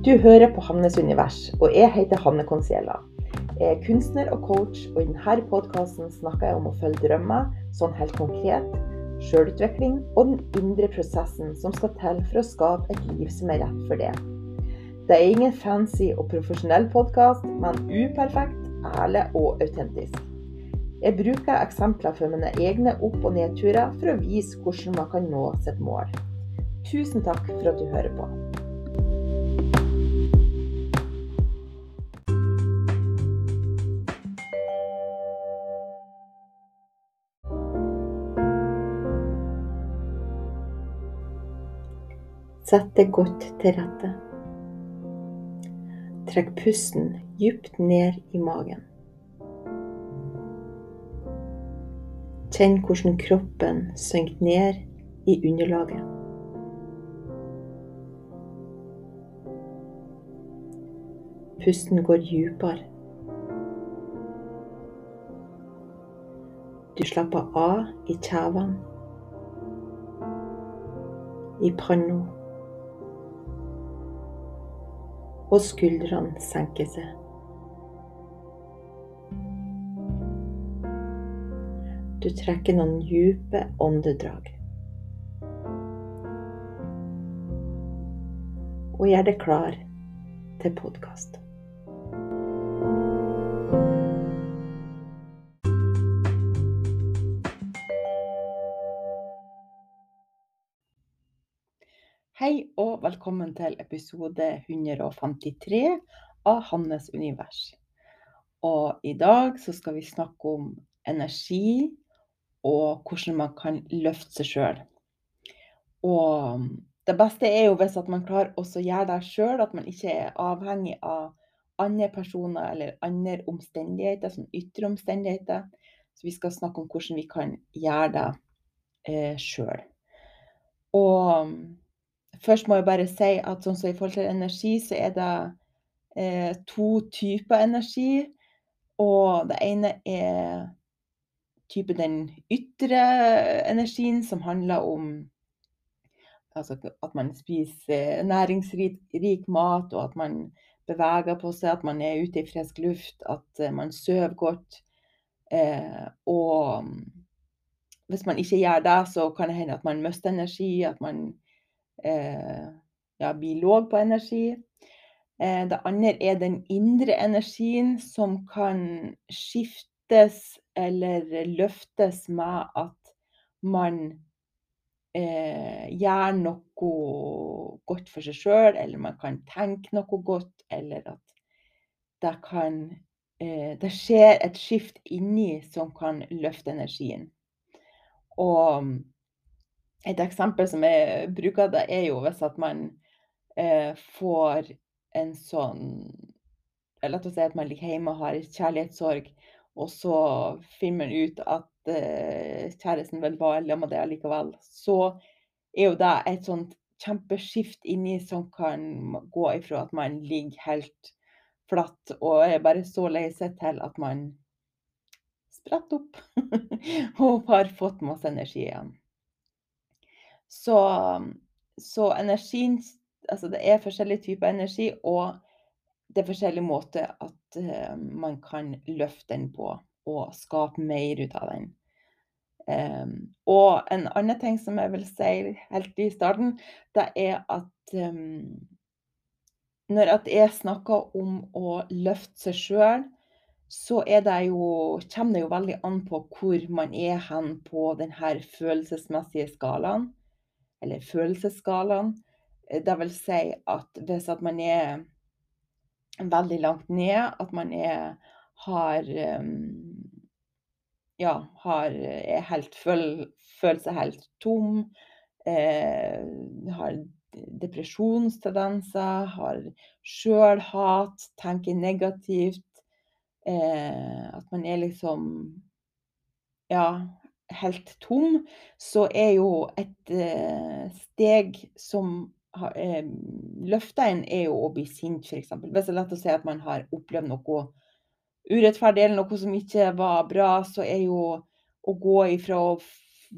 Du hører på Hannes univers, og jeg heter Hanne Conciella. Jeg er kunstner og coach, og i denne podkasten snakker jeg om å følge drømmer, sånn helt konkret, sjølutvikling og den indre prosessen som skal til for å skape et liv som er rett for det. Det er ingen fancy og profesjonell podkast, men uperfekt, ærlig og autentisk. Jeg bruker eksempler fra mine egne opp- og nedturer for å vise hvordan man kan nå sitt mål. Tusen takk for at du hører på. Sett deg godt til rette. Trekk pusten dypt ned i magen. Kjenn hvordan kroppen synker ned i underlaget. Pusten går dypere. Du slapper av i kjevene, i panna, og skuldrene senker seg. Du trekker noen dype åndedrag. Og gjør deg klar til podkast. Velkommen til episode 153 av Hannes univers. Og i dag så skal vi snakke om energi og hvordan man kan løfte seg sjøl. Og det beste er jo hvis at man klarer å gjøre det sjøl, at man ikke er avhengig av andre personer eller andre omstendigheter, som ytre omstendigheter. Så vi skal snakke om hvordan vi kan gjøre det eh, sjøl. Og først må jeg bare si at sånn som i forhold til energi, så er det eh, to typer energi. Og det ene er type den ytre energien som handler om altså at man spiser næringsrik mat, og at man beveger på seg, at man er ute i frisk luft, at eh, man sover godt. Eh, og hvis man ikke gjør det, så kan det hende at man mister energi, at man ja, biolog på energi. Eh, det andre er den indre energien som kan skiftes eller løftes med at man eh, gjør noe godt for seg sjøl, eller man kan tenke noe godt, eller at det kan eh, Det skjer et skift inni som kan løfte energien. Og et eksempel som jeg bruker, det er jo hvis at man eh, får en sånn La oss si at man ligger hjemme og har kjærlighetssorg, og så finner man ut at eh, kjæresten vil være sammen med deg likevel, så er jo det et sånt kjempeskift inni som kan gå ifra at man ligger helt flatt og er bare så lei seg, til at man spretter opp og har fått masse energi igjen. Så, så energien Altså det er forskjellige typer energi, og det er forskjellige måter at uh, man kan løfte den på og skape mer ut av den. Um, og en annen ting som jeg vil si helt i starten, det er at um, når at jeg snakker om å løfte seg sjøl, så det jo, kommer det jo veldig an på hvor man er hen på denne følelsesmessige skalaen. Eller følelsesskalaen. Det vil si at hvis at man er veldig langt ned. At man er har Ja, har, er helt føl, føler seg helt tom. Eh, har depresjonstendenser, har sjølhat, tenker negativt. Eh, at man er liksom Ja, helt tom. Så er jo et eh, steg som eh, løfter en, er jo å bli sint, f.eks. Hvis det er lett å si at man har opplevd noe urettferdig eller noe som ikke var bra, så er jo å gå ifra å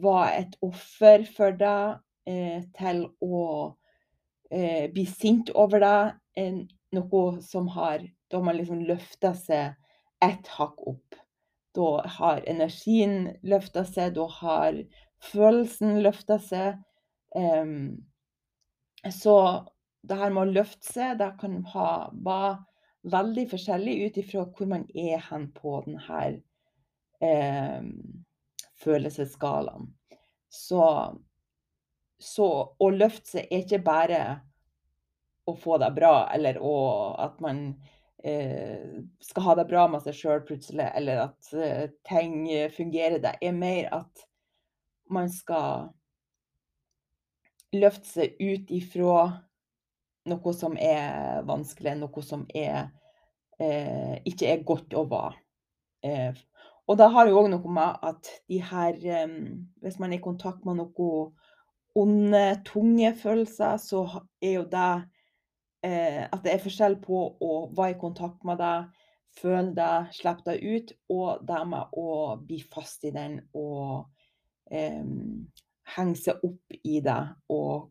være et offer for det, eh, til å blir sint over deg, noe som har Da har man liksom løfta seg ett hakk opp. Da har energien løfta seg, da har følelsen løfta seg. Um, så det her med å løfte seg, det kan være veldig forskjellig ut ifra hvor man er hen på denne her følelsesskalaen. Så så å løfte seg er ikke bare å få det bra, eller å at man, eh, skal ha det bra med seg sjøl plutselig, eller at, eh, ting fungerer. Det er mer at man skal løfte seg ut ifra noe som er vanskelig, noe som er eh, ikke er godt å være. Eh, og det har jo òg noe med at de her eh, Hvis man er i kontakt med noe onde, tunge følelser, så er jo det eh, at det er forskjell på å være i kontakt med deg, føle deg, slippe deg ut, og det med å bli fast i den og, eh, henge seg opp i det og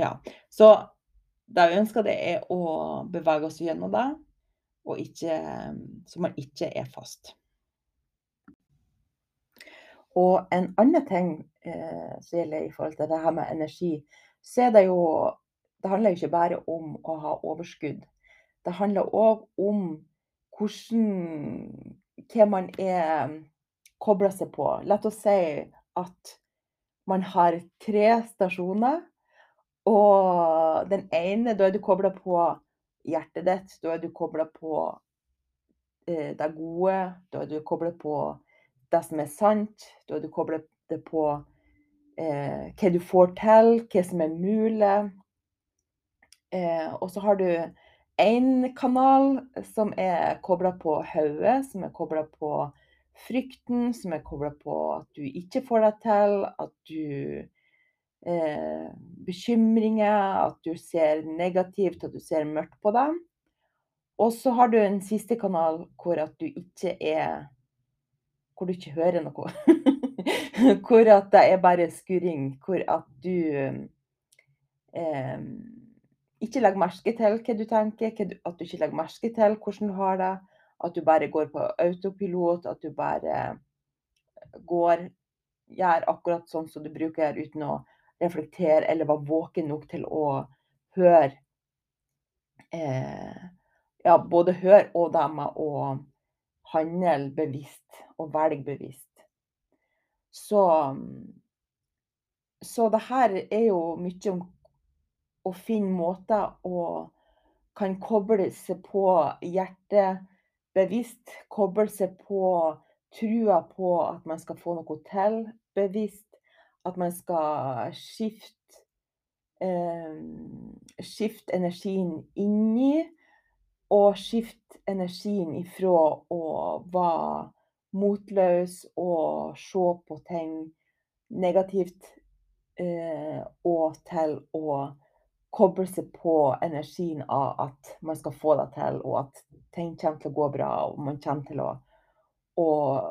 ja. Så det jeg ønsker, det er å bevege oss gjennom det, og ikke så man ikke er fast. Og en annen ting, eh, som gjelder i forhold til det her med energi, så er det jo Det handler jo ikke bare om å ha overskudd. Det handler òg om hvordan hva man er kobla seg på. La oss si at man har tre stasjoner, og den ene, da er du kobla på hjertet ditt, da er du kobla på, eh, det gode, da er du kobla på det som er sant, da er du kobla på, eh, hva du får til, hva som er mulig. Eh, og så har du én kanal som er kobla på hodet, som er kobla på frykten, som er kobla på at du ikke får deg til, at du eh, Bekymringer, at du ser negativt, at du ser mørkt på dem. Og så har du en siste kanal hvor at du ikke er Hvor du ikke hører noe. Hvor at det er bare skurring. Hvor at du eh, ikke legger merke til hva du tenker, hva du at du ikke legger merke til hvordan du har det. At du bare går på autopilot, at du bare går gjør akkurat sånn som du bruker uten å reflektere eller være våken nok til å høre eh, Ja, både høre og det med å handle bevisst og velge bevisst. Så så det her er jo mye om å finne måter å kan koble seg på hjertet bevisst, koble seg på trua på at man skal få noe til bevisst, at man skal skifte eh, skifte energien inni, og skifte energien ifra å være motløs og se på ting negativt, eh, og til å koble seg på energien av at man skal få det til, og at ting kommer til å gå bra, og man kommer til å å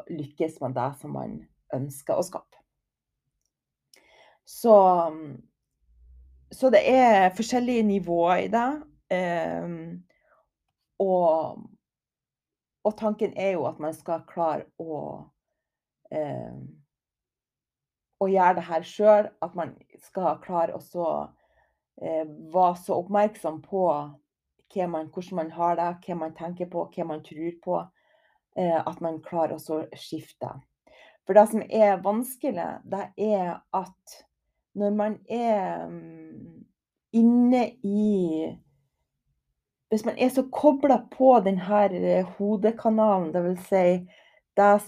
lykkes med det som man ønsker å skape. Så så det er forskjellige nivåer i det. Um, og og tanken er jo at man skal klare å um, å gjøre det her sjøl. At man skal klare å eh, være så oppmerksom på man hvordan man har det, hva man tenker på, hva man tror på. Eh, at man klarer å skifte. For det som er vanskelig, det er at når man er inne i Hvis man er så kobla på denne her hodekanalen, vil si det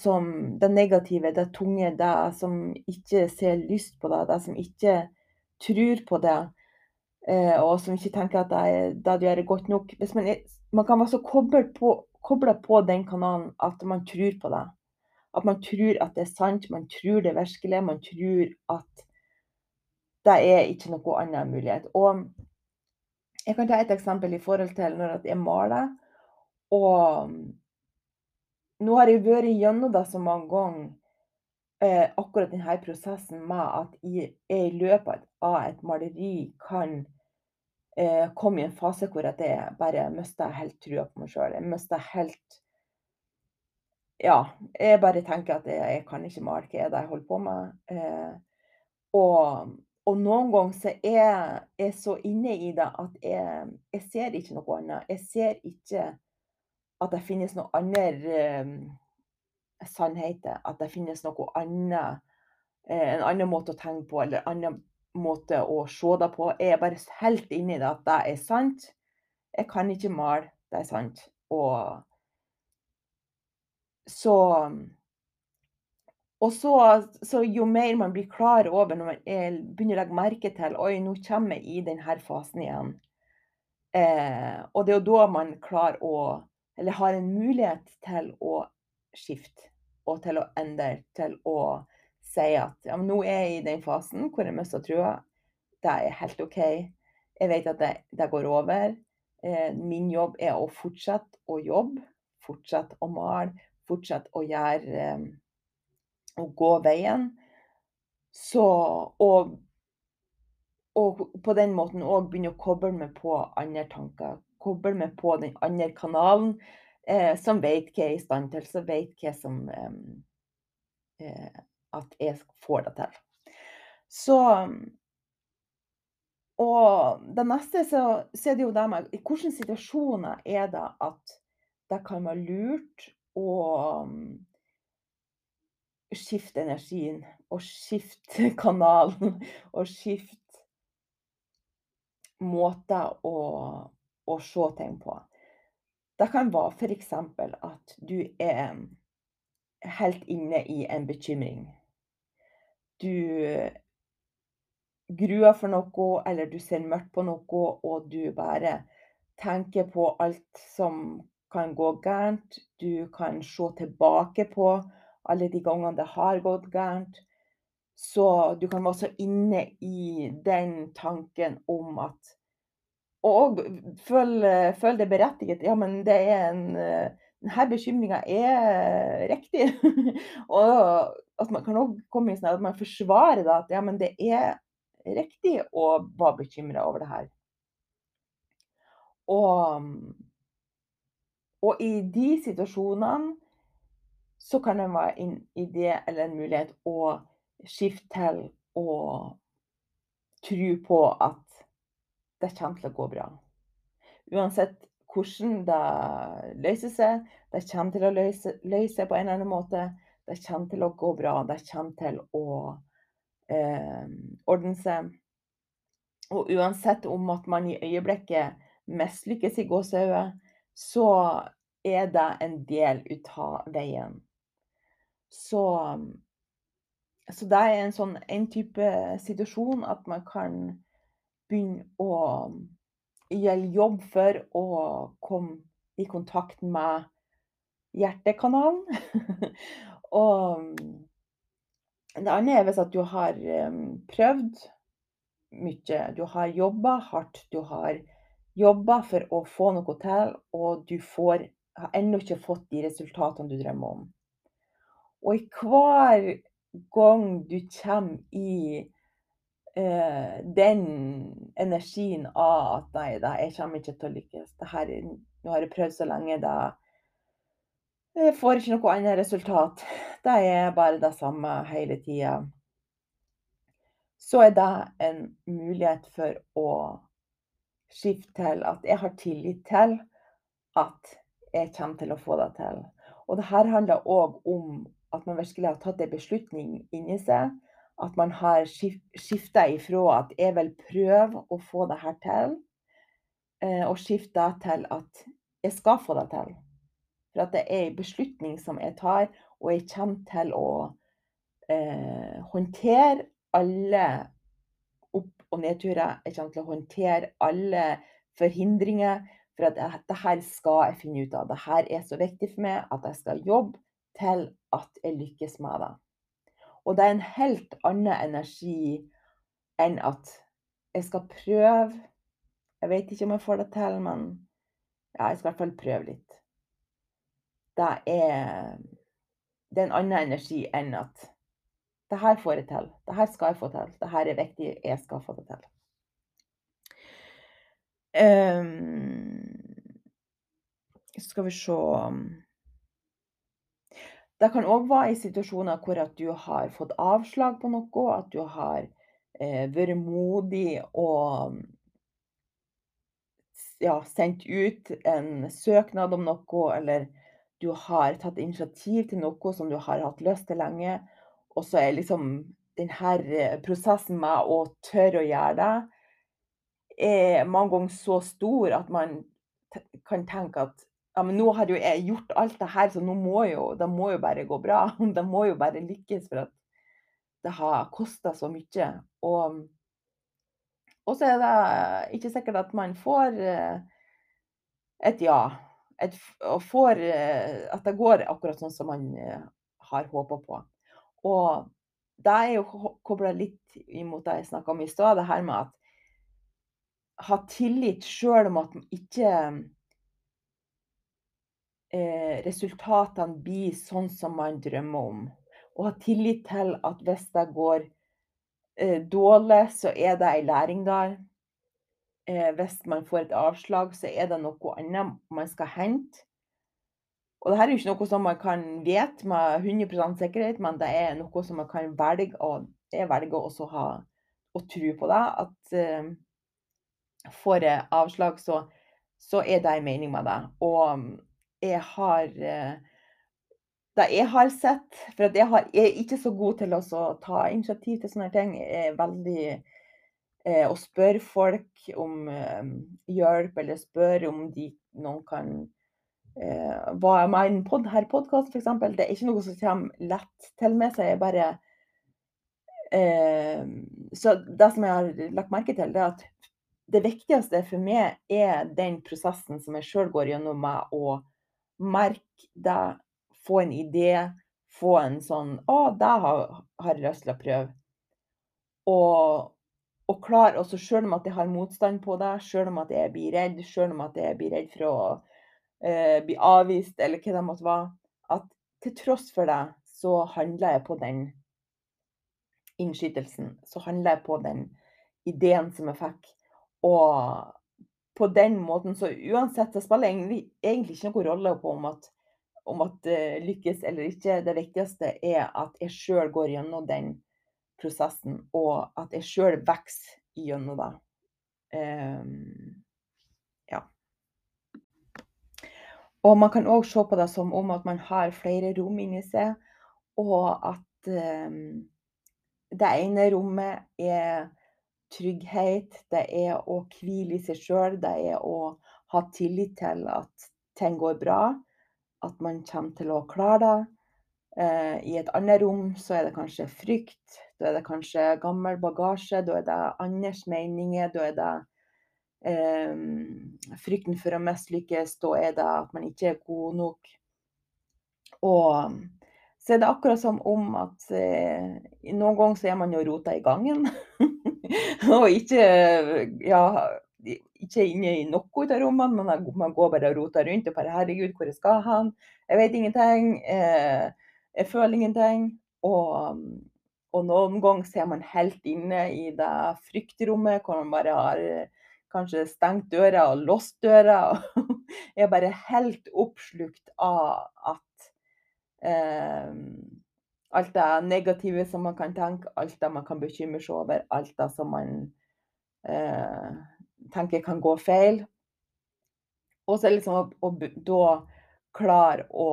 det negative, det tunge, det som ikke ser lyst på det, det som ikke tror på det, eh, og som ikke tenker at det, det du gjør er godt nok. Man, er, man kan være så kobla på, på den kanalen at man tror på det. At man tror at det er sant, man tror det er virkelig, man tror at det er ikke noe annen mulighet. Og jeg kan ta et eksempel i forhold til når jeg maler. Og nå har jeg vært gjennom det så mange ganger, eh, akkurat denne prosessen med at jeg i løpet av et maleri kan eh, komme i en fase hvor jeg bare mister helt trua på meg sjøl. Jeg mister helt Ja, jeg bare tenker at jeg, jeg kan ikke male. Hva er det jeg holder på med? Eh, og, og, noen ganger så er jeg så inne i det at jeg, jeg ser ikke noe annet. Jeg ser ikke at det finnes noe andre eh, sannheter. At det finnes noe annet, eh, en annen måte å tenke på, eller en annen måte å se det på. Jeg er bare helt inni det at det er sant. Jeg kan ikke male, det er sant. Og så og så, så, jo mer man blir klar over når man er, begynner å legge merke til Oi, nå kommer jeg i denne fasen igjen. Eh, og det er jo da man klarer å Eller har en mulighet til å skifte. Og til å endre. Til å si at ja, nå er jeg i den fasen hvor jeg mister trua. Det er helt OK. Jeg vet at det, det går over. Eh, min jobb er å fortsette å jobbe, fortsette å male, fortsette å gjøre eh, Å gå veien. Så og, og på den måten òg begynne å koble meg på andre tanker. Koble meg på den andre kanalen, eh, som vet hva jeg er i stand til, som vet hva som eh, eh at jeg får det til. Så Og det neste så, så er det jo det med I hvilke situasjoner er det at det kan være lurt å skifte energien og skifte kanalen og skifte måter å, å se ting på. Det kan være f.eks. at du er helt inne i en bekymring du gruer for noe, eller du ser mørkt på noe, og du bare tenker på alt som kan gå gærent. Du kan se tilbake på alle de gangene det har gått gærent. Så du kan være så inne i den tanken om at Og føler føle det berettiget. Ja, men det er en denne bekymringa er riktig. og at man kan òg komme i sånn at man forsvarer det, at ja, men det er riktig å være bekymra over det her. Og, og, i de situasjonene så kan det være en idé eller en mulighet å skifte til å tro på at det kommer til å gå bra. Uansett hvordan det løser seg. Det kommer til å løse, løse på en eller annen måte. Det kommer til å gå bra. Det kommer til å eh, ordne seg. Og uansett om at man i øyeblikket mislykkes i gåsehudet, så er det en del ut av veien. Så, så det er en sånn en type situasjon at man kan begynne å gjelde jobb for å komme i kontakt med hjertekanalen. og det andre er hvis at du har prøvd mye. Du har jobba hardt. Du har jobba for å få noe til, og du får, har ennå ikke fått de resultatene du drømmer om. Og i hver gang du kommer i eh, den energien av at nei da, jeg kommer ikke til å lykkes. Her, nå har jeg prøvd så lenge, da jeg får ikke noe annet resultat. Det er bare det samme hele tida. Så er det en mulighet for å skifte til at jeg har tillit til at jeg kommer til å få det til. Og det her handler òg om at man virkelig har tatt en beslutning inni seg at man har skifta ifra at jeg vil prøve å få det her til, eh, og skifta til at jeg skal få det til. For at det er en beslutning som jeg tar, og jeg kommer til å eh, håndtere alle opp- og nedturer. Jeg kommer til å håndtere alle forhindringer. For at dette her skal jeg finne ut av. Dette er så viktig for meg at jeg skal jobbe til at jeg lykkes med det. Og det er en helt annen energi enn at jeg skal prøve Jeg vet ikke om jeg får det til, men ja, jeg skal i hvert fall prøve litt. Det er, det er en annen energi enn at det her får jeg til. Det her skal jeg få til. Det her er viktig. Jeg skal få det til. Um, skal vi se Det kan òg være i situasjoner hvor at du har fått avslag på noe, at du har eh, vært modig og ja, sendt ut en søknad om noe, eller du har tatt initiativ til noe som du har hatt lyst til lenge, og så er liksom denne eh, prosessen med å tørre å gjøre det, er mange ganger så stor at man kan tenke at ja, men nå har jo jeg gjort alt det her, så nå må jo det må jo bare gå bra. Det må jo bare lykkes for at det har kosta så mye. Og og så er det ikke sikkert at man får eh, et ja. Et og får eh, at det går akkurat sånn som man eh, har håpa på. Og det er jo ko kobla litt imot det jeg snakka om i stad, det her med at ha tillit sjøl om at man ikke eh, resultatene blir sånn som man drømmer om. Og ha tillit til at hvis det går eh, dårlig, så er det ei læring der. Eh, hvis man får et avslag, så er det noe annet man skal hente. Og dette er jo ikke noe som man kan vite med 100% sikkerhet, men det er noe som man kan velge, og jeg velger også å ha og tro på det. At eh, får jeg avslag, så, så er det en mening med det. Og jeg har eh, det jeg har sett For jeg, har, jeg er ikke så god til å ta initiativ til sånne ting. Jeg er veldig eh, Å spørre folk om eh, hjelp, eller spørre om de, noen kan eh, med i en pod, her podkast, f.eks. Det er ikke noe som kommer lett til meg, så jeg bare eh, Så det som jeg har lagt merke til, det er at det viktigste for meg er den prosessen som jeg sjøl går gjennom med å merke deg, få en idé, få en sånn 'Å, det har, har jeg lyst til å prøve'. Og, og klar, også selv om at jeg har motstand på det, selv om at jeg blir redd, selv om at jeg blir redd for å eh, bli avvist, eller hva det måtte være, at til tross for det, så handler jeg på den innskytelsen. Så handler jeg på den ideen som jeg fikk. Og på den måten så uansett det spiller egentlig ikke noen rolle på om at om at det lykkes eller ikke. Det viktigste er at jeg sjøl går gjennom den prosessen, og at jeg sjøl vokser gjennom det. Um, ja. Og man kan òg se på det som om at man har flere rom inni seg, og at um, det ene rommet er trygghet, det er å hvile i seg sjøl, det er å ha tillit til at ting går bra, at man kommer til å klare det. Eh, I et annet rom så er det kanskje frykt, da er det kanskje gammel bagasje, da er det andres meninger, da er det eh, frykten for å mislykkes, da er det at man ikke er god nok. Og så er det akkurat som om at eh, noen ganger så er man jo rota i gangen. og ikke ja, ikke inne i noe av rommene, men man går bare og roter rundt og bare 'Herregud, hvor skal hen?' Jeg vet ingenting. Eh, jeg føler ingenting. Og, og noen ganger så er man helt inne i det fryktrommet hvor man bare har kanskje stengt døra og låst døra. Og er bare helt oppslukt av at eh, alt det negative som man kan tenke, alt det man kan bekymre seg over, alt det som man eh, tenker kan gå feil. Og så liksom å, å da klare å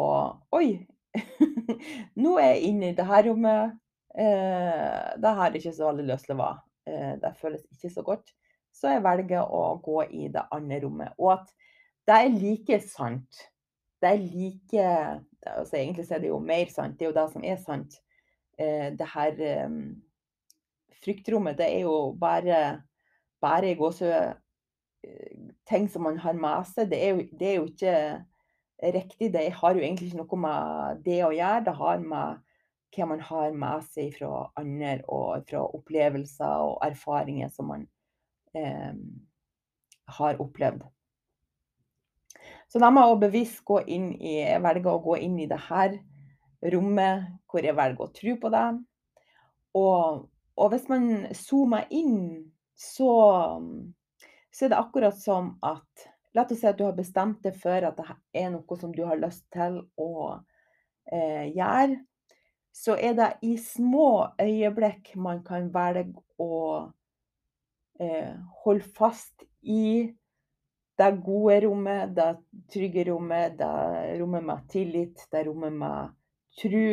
Oi! Nå er jeg inne i det her rommet. Eh, det har er ikke så veldig være. Eh, det føles ikke så godt. Så jeg velger å gå i det andre rommet. Og at det er like sant. Det er like altså Egentlig er det jo mer sant. Det er jo det som er sant. Eh, det her eh, fryktrommet, det er jo bare, bare i gåsehud ting som man har med seg. Det er jo, det er jo ikke riktig. Det har jo egentlig ikke noe med det å gjøre. Det har med hva man har med seg fra andre, og fra opplevelser og erfaringer som man eh, har opplevd. Så må jeg bevisst gå inn i velger å gå inn i det her rommet hvor jeg velger å tro på det. Og, og hvis man zoomer inn, så så er det akkurat som at La oss si at du har bestemt deg for at det er noe som du har lyst til å eh, gjøre. Så er det i små øyeblikk man kan velge å eh, holde fast i det gode rommet, det trygge rommet, det rommet med tillit, det rommet med tro.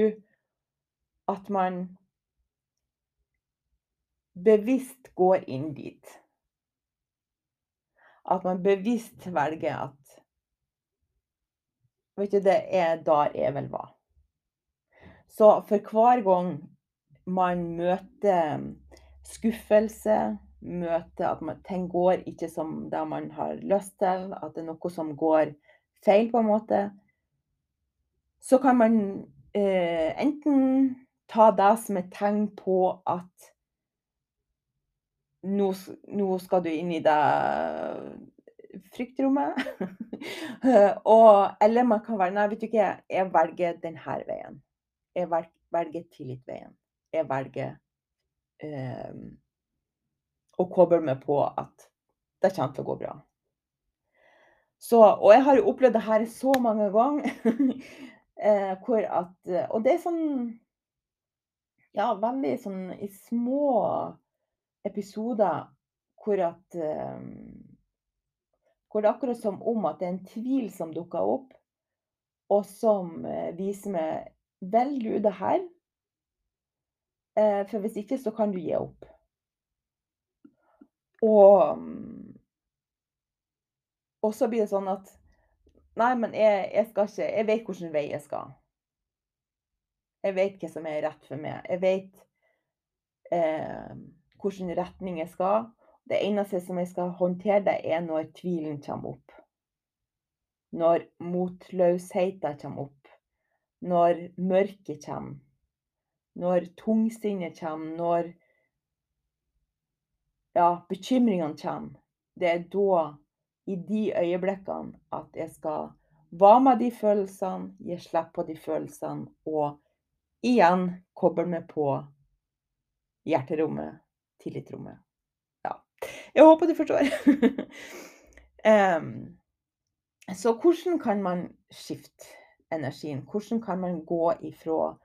At man bevisst går inn dit. At man bevisst velger at Vet du, det er der jeg vil være. Så for hver gang man møter skuffelse, møter at man, ting går ikke som det man har lyst til, at det er noe som går feil, på en måte, så kan man eh, enten ta det som et tegn på at nå, nå skal du inn i det fryktrommet. og, eller man kan være Nei, vet du ikke, jeg velger denne veien. Jeg velger tillitveien. Jeg velger eh, å kobler meg på at det kommer til å gå bra. Så, og jeg har jo opplevd det her så mange ganger. eh, hvor at Og det er sånn Ja, veldig sånn i små episoder hvor at eh, Hvor det er akkurat som om at det er en tvil som dukker opp, og som eh, viser meg Velger du det her? Eh, for hvis ikke, så kan du gi opp. Og og så blir det sånn at Nei, men jeg, jeg skal ikke Jeg vet hvilken vei jeg skal. Jeg vet hva som er rett for meg. Jeg vet eh, hvilken retning jeg skal. Det eneste som jeg skal håndtere, det er når tvilen kommer opp. Når motløsheten kommer opp. Når mørket kommer. Når tungsinnet kommer. Når ja, bekymringene kommer. Det er da, i de øyeblikkene, at jeg skal være med de følelsene, gi slipp på de følelsene, og igjen koble meg på hjerterommet, tillitsrommet. Ja. Jeg håper du forstår. um, så hvordan kan man skifte energien? Hvordan kan man gå ifra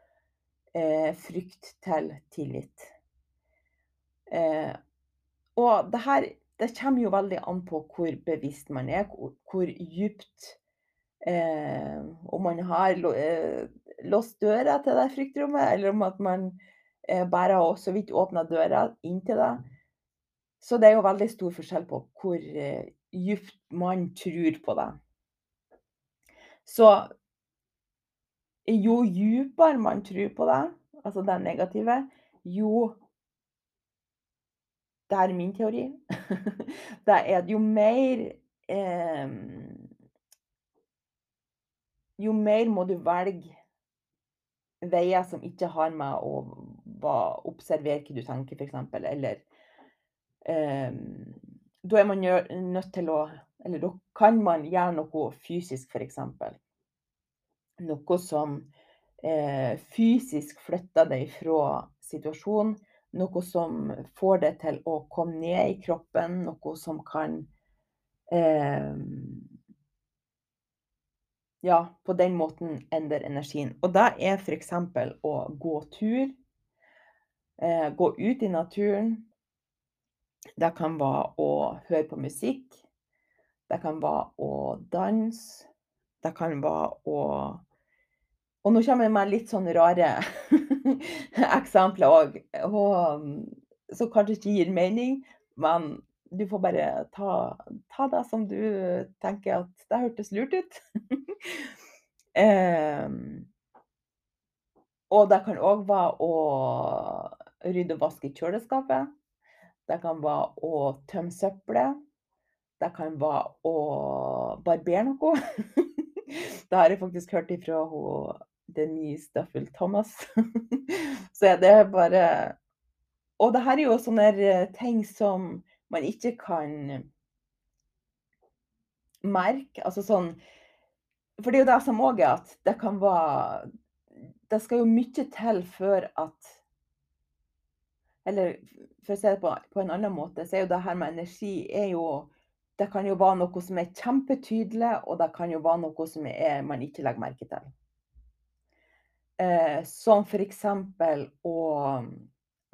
eh, frykt til tillit? Eh, og det her det kommer jo veldig an på hvor bevisst man er, hvor, hvor dypt eh, Om man har eh, låst døra til det fryktrommet, eller om at man eh, bare har så vidt åpna døra inn til det. Så det er jo veldig stor forskjell på hvor eh, dypt man tror på det. Så jo dypere man tror på det, altså det negative, jo det er min teori. Det er jo mer eh, Jo mer må du velge veier som ikke har med å observere hva du tenker, f.eks. Eller eh, Da er man nødt til å Eller da kan man gjøre noe fysisk, f.eks. Noe som eh, fysisk flytter deg fra situasjonen noe som får det til å komme ned i kroppen, noe som kan eh, Ja, på den måten endre energien. Og det er f.eks. å gå tur. Eh, gå ut i naturen. Det kan være å høre på musikk. Det kan være å danse. Det kan være å Og nå kommer det med litt sånn rare eksempler òg, som kanskje ikke gir mening. Men du får bare ta, ta det som du tenker at det hørtes lurt ut. eh, og det kan òg være å rydde og vaske kjøleskapet. Det kan være å tømme søppelet. Det kan være å barbere noe. det har jeg faktisk hørt ifra Denise Duffel Thomas. Så det er bare Og det her er jo sånne eh, ting som man ikke kan merke. Altså sånn For det er jo det som òg er at det kan være Det skal jo mye til før at Eller for å si det på, på en annen måte, så er jo det her med energi er jo det kan jo være noe som er kjempetydelig, og det kan jo være noe som er, man ikke legger merke til. Eh, som f.eks. å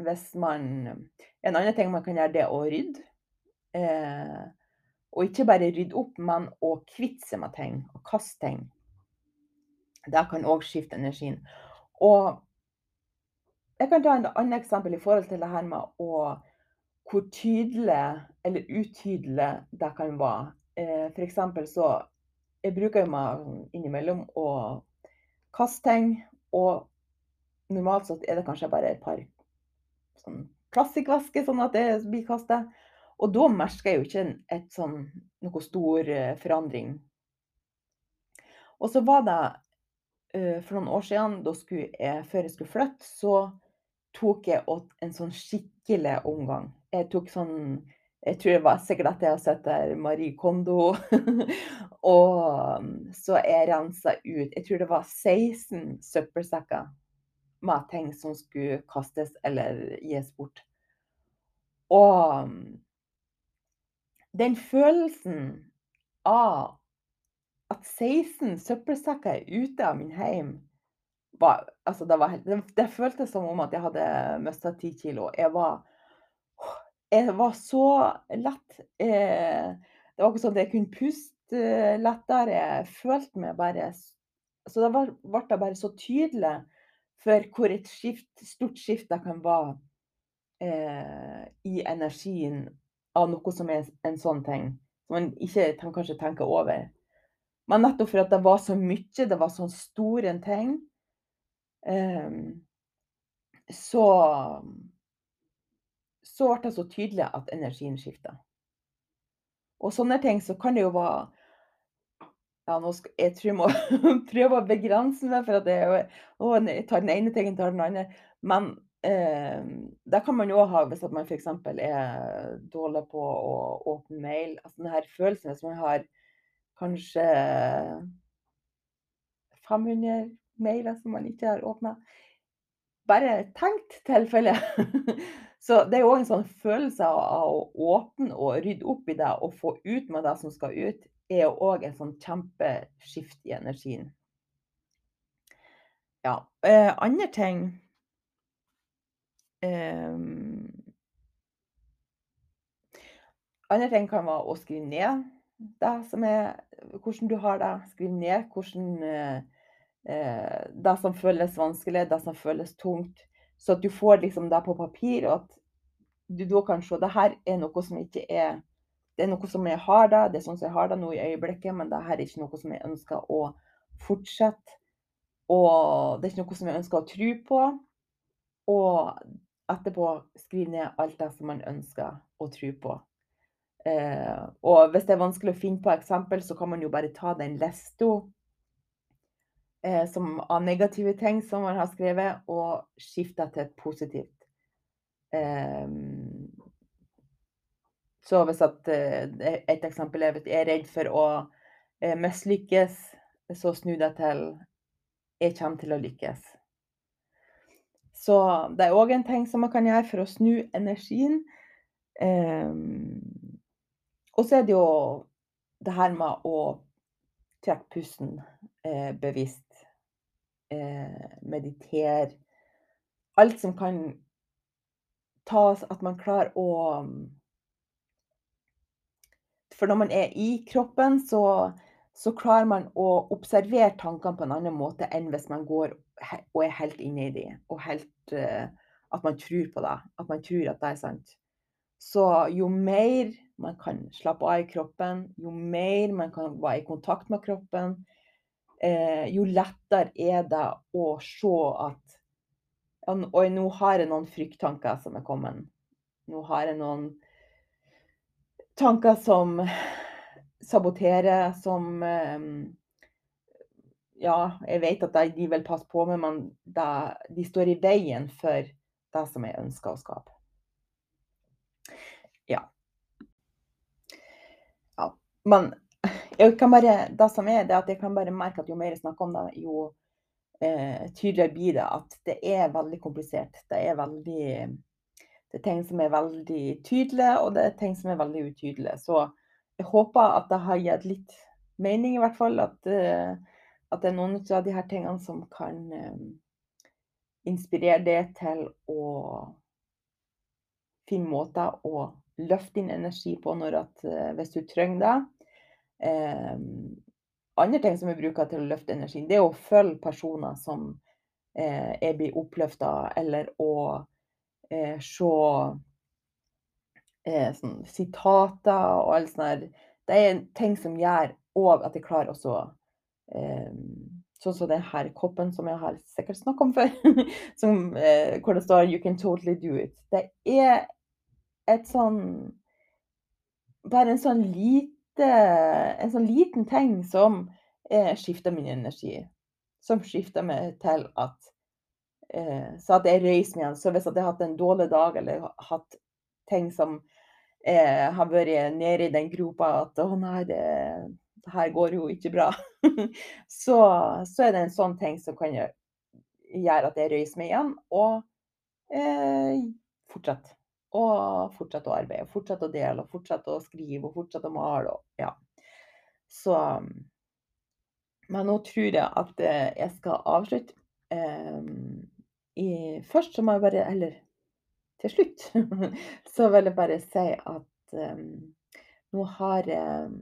Hvis man En annen ting man kan gjøre, det er å rydde. Eh, og ikke bare rydde opp, men å kvitte seg med ting og kaste ting. Det kan òg skifte energien. Og jeg kan ta et annet eksempel i forhold til det her med å hvor tydelig eller utydelig det kan være. Eh, eksempel så Jeg bruker jo meg innimellom å kaste ting, og normalt sett er det kanskje bare et par sånn plastikkvesker, sånn at det blir kastet. Og da merker jeg jo ikke et sånn noe stor eh, forandring. Og så var det uh, for noen år siden, da jeg, før jeg skulle flytte, så tok jeg en sånn skikkelig omgang. Jeg tok sånn Jeg tror det var sikkert at jeg har sett der Marie Kondo. og så jeg rensa ut Jeg tror det var 16 søppelsekker med ting som skulle kastes eller gis bort. Og den følelsen av at 16 søppelsekker er ute av min heim var, altså det, var, det, det, føltes som om at jeg hadde mista 10 kilo. Jeg var, jeg var så lett. Eh, det var ikke sånn at jeg kunne puste eh, lettere. Jeg følte meg bare Så det ble jeg bare så tydelig for hvor et skift, stort skift det kan være eh, i energien av noe som er en sånn ting. Som man ikke kanskje tenker over. Men nettopp for at det var så mye, det var sånne store ting, eh, så så ble det så tydelig at energien skifta. Og sånne ting så kan det jo være ja, nå skal, jeg tror jeg må prøve å begrense meg, for at jeg, å, jeg tar den ene tingen tar den andre. Men eh, det kan man òg ha hvis man f.eks. er dårlig på å åpne mail. Altså denne følelsen hvis man har kanskje 500 mailer som man ikke har åpna. Bare tenkt tilfelle. Så det er jo òg en sånn følelse av å åpne og rydde opp i det og få ut med det som skal ut, er jo òg en sånn kjempeskift i energien. Ja. Eh, andre ting eh, Andre ting kan være å skrive ned det som er, hvordan du har det. Skriv ned hvordan eh, eh, det som føles vanskelig, det som føles tungt. Så at du får liksom det på papir, og at du da kan se det her er noe som ikke er Det er noe som jeg har da, det er sånn som jeg har det nå i øyeblikket, men det her er ikke noe som jeg ønsker å fortsette. Og det er ikke noe som jeg ønsker å tro på. Og etterpå skrive ned alt det som man ønsker å tro på. Eh, og hvis det er vanskelig å finne på eksempel, så kan man jo bare ta den lista eh, som, av negative ting som man har skrevet, og skifta til et positivt. Eh, så hvis at, eh, et eksempel er at jeg er redd for å eh, mislykkes, så snu deg til jeg kommer til å lykkes. Så det er òg en ting som man kan gjøre for å snu energien. Um, og så er det jo det her med å trekke pusten eh, bevisst eh, meditere. Alt som kan tas At man klarer å For når man er i kroppen, så, så klarer man å observere tankene på en annen måte enn hvis man går og er helt inne i dem, og helt eh, At man tror på det. At man tror at det er sant. Så jo mer man kan slappe av i kroppen, jo mer man kan være i kontakt med kroppen, eh, jo lettere er det å se at Oi, nå har jeg noen frykttanker som er kommet. Nå har jeg noen tanker som saboterer, som eh, Ja, jeg vet at de vil passe på meg, men de står i veien for det som jeg ønsker å skape. Ja. ja. Men bare, det som er, det at jeg kan bare merke at jo mer jeg snakker om det, jo eh, tydeligere blir det at det er veldig komplisert. Det er veldig Det er ting som er veldig tydelige, og det er ting som er veldig utydelige. Så jeg håper at det har gitt litt mening, i hvert fall. At, uh, at det er noen av de her tingene som kan um, inspirere deg til å finne måter å løfte din energi på når at, uh, hvis du trenger det. Um, andre ting som vi bruker til å løfte energien, det er å følge personer som eh, er blitt oppløfta, eller å eh, se eh, sånn, sitater og alt sånt der. Det er ting som gjør òg at jeg klarer også eh, Sånn som denne koppen som jeg har sikkert snakket om før, som, eh, hvor det står 'You can totally do it'. Det er et sånn Bare en sånn liten en sånn liten ting som eh, skifter min energi. Som skifter meg til at eh, Så at jeg reiser meg igjen. Så hvis jeg har hatt en dårlig dag eller hatt ting som eh, har vært nede i den gropa at å nei, det, det her går jo ikke bra, så, så, er det en sånn ting som kan gjøre at jeg reiser meg igjen og eh, fortsetter og fortsette å arbeide, fortsette å dele, og fortsette å skrive og fortsette å male. Og, ja. Så Men nå tror jeg at eh, jeg skal avslutte. Um, i, først så må jeg bare Eller til slutt så vil jeg bare si at um, nå har um,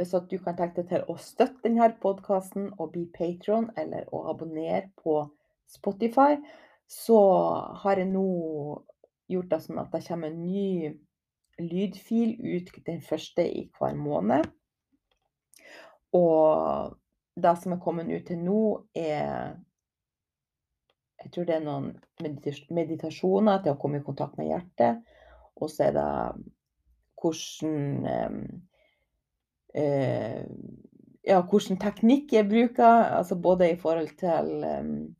Hvis at du kan tenke deg til å støtte denne podkasten og bli patron, eller å abonnere på Spotify, så har jeg nå gjort det sånn at det kommer en ny lydfil ut den første i hver måned. Og det som er kommet ut til nå, er Jeg tror det er noen meditasjoner til å komme i kontakt med hjertet. Og så er det hvordan eh, Ja, hvilken teknikk jeg bruker. Altså både i forhold til um,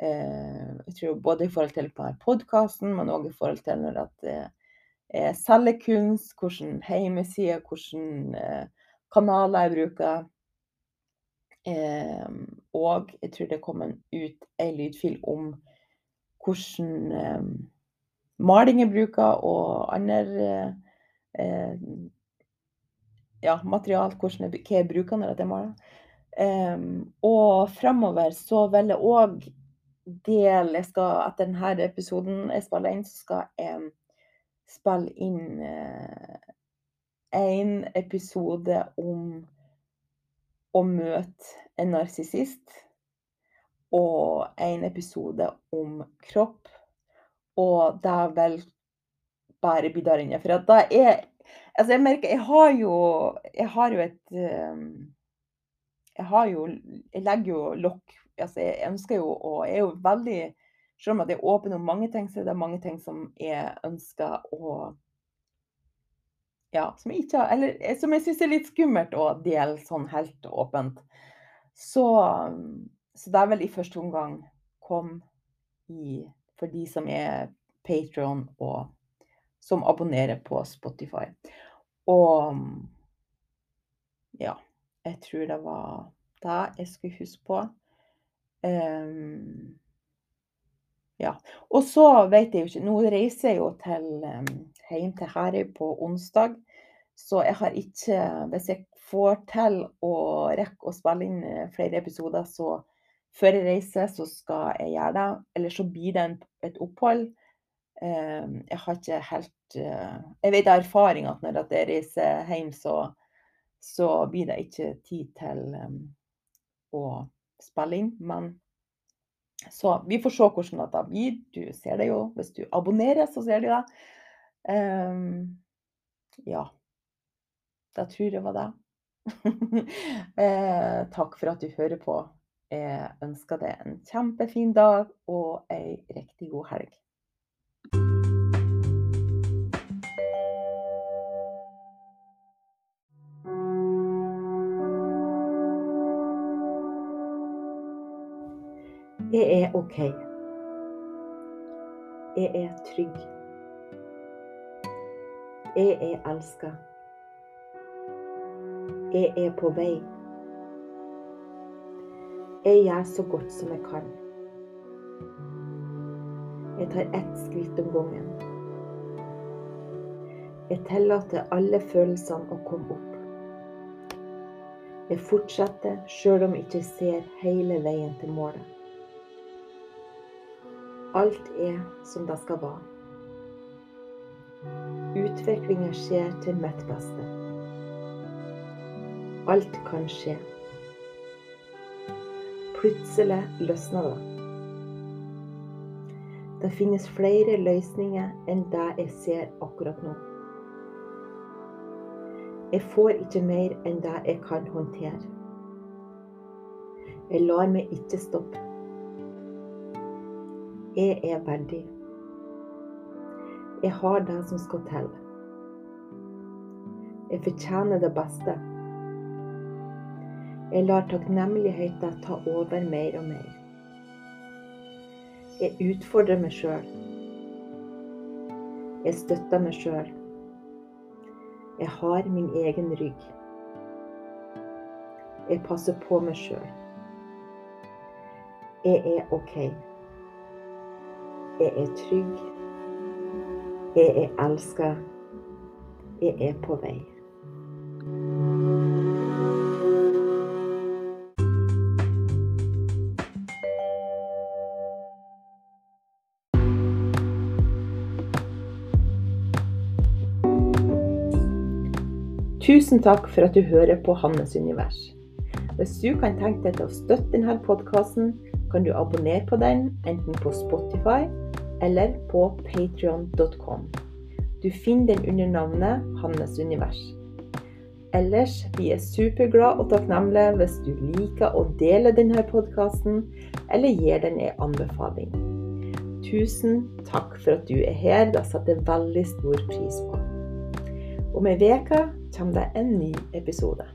jeg tror både i forhold til på podkasten, men òg i forhold til når det er cellekunst, hvordan hjemmesider, hvilke eh, kanaler jeg bruker. Eh, og jeg tror det kommer ut en lydfil om hvordan maling jeg bruker, og andre ja, material, hvordan jeg, hva jeg bruker når jeg maler. Og fremover så vil jeg òg del jeg skal, Etter denne episoden jeg spiller inn, så skal jeg spille inn en episode om å møte en narsissist. Og en episode om kropp. Og det vil bare bli der inne. For at da er Altså, jeg merker Jeg har jo, jeg har jo et Jeg har jo Jeg legger jo lokk altså jeg ønsker jo og jeg er jo veldig Selv om at jeg er åpen om mange ting, så er det mange ting som jeg ønsker å Ja, som jeg ikke har Eller eh, som jeg syns er litt skummelt å dele sånn helt åpent. Så, så det er vel i første omgang kom i for de som er Patron og som abonnerer på Spotify. Og ja, jeg tror det var det jeg skulle huske på. Um, ja. Og så vet jeg jo ikke Nå reiser jeg jo til um, hjem til Herøy på onsdag. Så jeg har ikke Hvis jeg får til å rekke å spille inn eh, flere episoder, så før jeg reiser, så skal jeg gjøre det. Eller så blir det en, et opphold. Um, jeg har ikke helt uh, Jeg vet av erfaring at når jeg reiser hjem, så, så blir det ikke tid til å spille inn. Men så vi får se hvordan det blir. Du ser det jo. Hvis du abonnerer, så ser du det. Um, ja. Da tror jeg var det. eh, takk for at du hører på. Jeg ønsker deg en kjempefin dag og ei riktig god helg. OK. Jeg er trygg. Jeg er elska. Jeg er på vei. Jeg gjør så godt som jeg kan. Jeg tar ett skritt om gangen. Jeg tillater alle følelsene å komme opp. Jeg fortsetter sjøl om jeg ikke ser hele veien til målet. Alt er som det skal være. Utviklinga skjer til mitt beste. Alt kan skje. Plutselig løsner det. Det finnes flere løsninger enn det jeg ser akkurat nå. Jeg får ikke mer enn det jeg kan håndtere. Jeg lar meg ikke stoppe. Jeg er verdig. Jeg har det som skal til. Jeg fortjener det beste. Jeg lar takknemligheten ta over mer og mer. Jeg utfordrer meg sjøl. Jeg støtter meg sjøl. Jeg har min egen rygg. Jeg passer på meg sjøl. Jeg er OK. Jeg er trygg. Jeg er elska. Jeg er på vei. Tusen takk for at du hører på Hannes univers. Hvis du kan tenke deg til å støtte denne podkasten, kan du abonnere på den enten på Spotify eller på patrion.com. Du finner den under navnet Hannes univers. Ellers, vi er superglade og takknemlige hvis du liker å dele denne podkasten, eller gir den en anbefaling. Tusen takk for at du er her, det setter jeg veldig stor pris på. Om ei uke kommer det en ny episode.